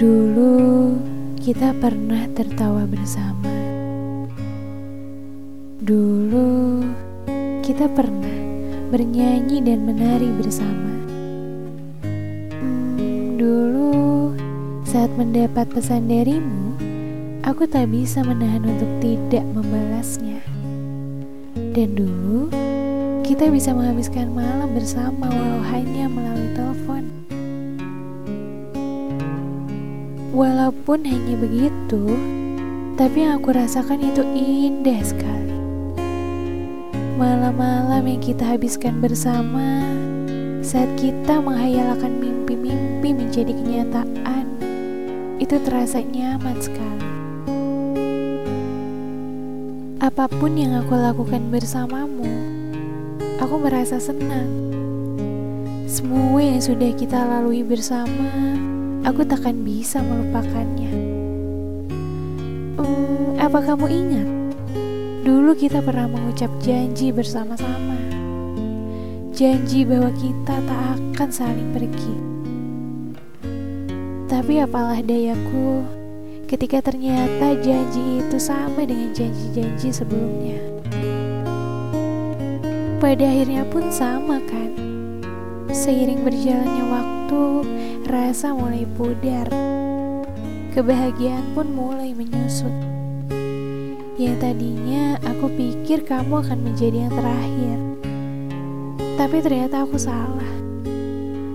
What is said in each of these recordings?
Dulu kita pernah tertawa bersama. Dulu kita pernah bernyanyi dan menari bersama. Hmm, dulu saat mendapat pesan darimu, aku tak bisa menahan untuk tidak membalasnya. Dan dulu kita bisa menghabiskan malam bersama walau hanya melalui telepon. Walaupun hanya begitu, tapi yang aku rasakan itu indah sekali. Malam-malam yang kita habiskan bersama saat kita menghayalkan mimpi-mimpi menjadi kenyataan, itu terasa nyaman sekali. Apa pun yang aku lakukan bersamamu, aku merasa senang. Semua yang sudah kita lalui bersama, aku takkan bisa melupakannya. Hmm, apa kamu ingat? Dulu kita pernah mengucap janji bersama-sama. Janji bahwa kita tak akan saling pergi. Tapi apalah dayaku ketika ternyata janji itu sama dengan janji-janji sebelumnya. Pada akhirnya pun sama kan? Seiring berjalannya waktu, rasa mulai pudar. Kebahagiaan pun mulai menyusut. Yang tadinya aku pikir kamu akan menjadi yang terakhir. Tapi ternyata aku salah.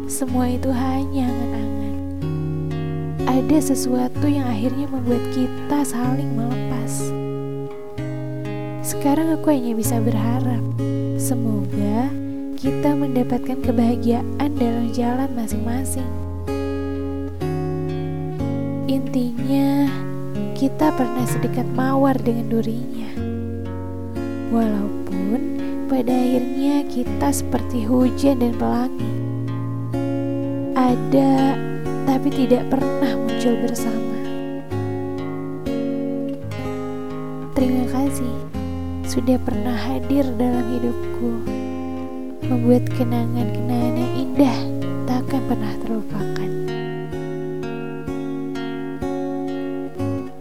Semua itu hanya angan-angan. Ada sesuatu yang akhirnya membuat kita saling melepas. Sekarang aku hanya bisa berharap semoga kita mendapatkan kebahagiaan dalam jalan masing-masing. Intinya, kita pernah sedekat mawar dengan durinya. Walaupun pada akhirnya kita seperti hujan dan pelangi. Ada, tapi tidak pernah muncul bersama. Terima kasih sudah pernah hadir dalam hidupku membuat kenangan-kenangan yang indah takkan pernah terlupakan.